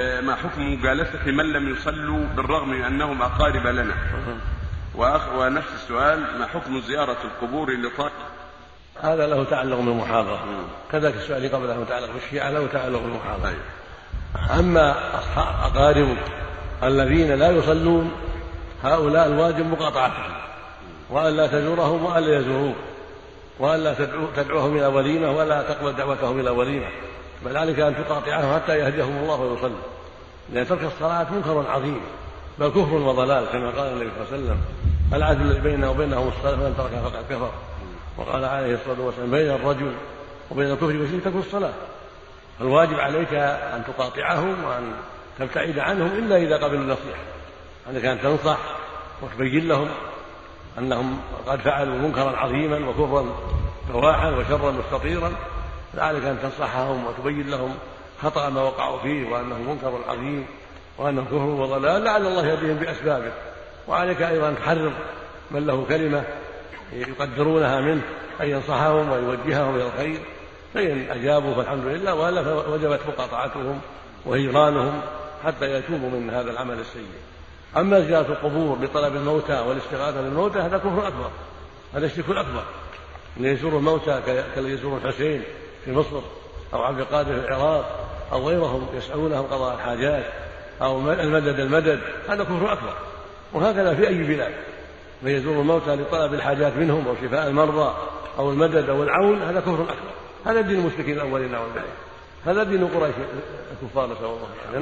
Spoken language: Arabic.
ما حكم مجالسة من لم يصلوا بالرغم من أنهم أقارب لنا؟ وأخ ونفس السؤال ما حكم زيارة القبور لطالب هذا له تعلق بالمحاضرة. كذلك السؤال قبل له تعلق بالشيعة له تعلق بالمحاضرة. أما أقارب الذين لا يصلون هؤلاء الواجب مقاطعتهم. وأن لا تزورهم وأن لا يزوروه وأن لا تدعو تدعوهم إلى وليمة ولا تقبل دعوتهم إلى وليمة. بل عليك أن تقاطعهم حتى يهديهم الله ويصلي. لأن ترك الصلاة منكر عظيم بل كفر وضلال كما قال النبي صلى الله عليه وسلم. العدل الذي بيننا وبينهم الصلاة فمن تركها فقد كفر. وقال عليه الصلاة والسلام بين الرجل وبين الكفر والشرك تكون الصلاة. فالواجب عليك أن تقاطعهم وأن تبتعد عنهم إلا إذا قبلوا النصيحة. عليك أن تنصح وتبين لهم أنهم قد فعلوا منكرا عظيما وكفرا بواحا وشرا مستطيرا. فعليك أن تنصحهم وتبين لهم خطأ ما وقعوا فيه وأنه منكر عظيم وأنه كفر وضلال لعل الله يهديهم بأسبابه. وعليك أيضا أن من له كلمة يقدرونها منه أن ينصحهم ويوجههم إلى الخير. فإن أجابوا فالحمد لله وإلا فوجبت مقاطعتهم وهجرانهم حتى يتوبوا من هذا العمل السيء. أما زيارة القبور لطلب الموتى والاستغاثة بالموتى هذا كفر أكبر هذا الشرك الأكبر أن يزور الموتى كالذي يزور الحسين. في مصر أو عبد القادر في العراق أو غيرهم يسألونهم قضاء الحاجات أو المدد المدد هذا كفر أكبر. وهكذا في أي بلاد. من يزور الموتى لطلب الحاجات منهم أو شفاء المرضى أو المدد أو العون هذا كفر أكبر. هذا دين المشركين الأولين بالله. هذا دين قريش الكفار نسأل الله العافية.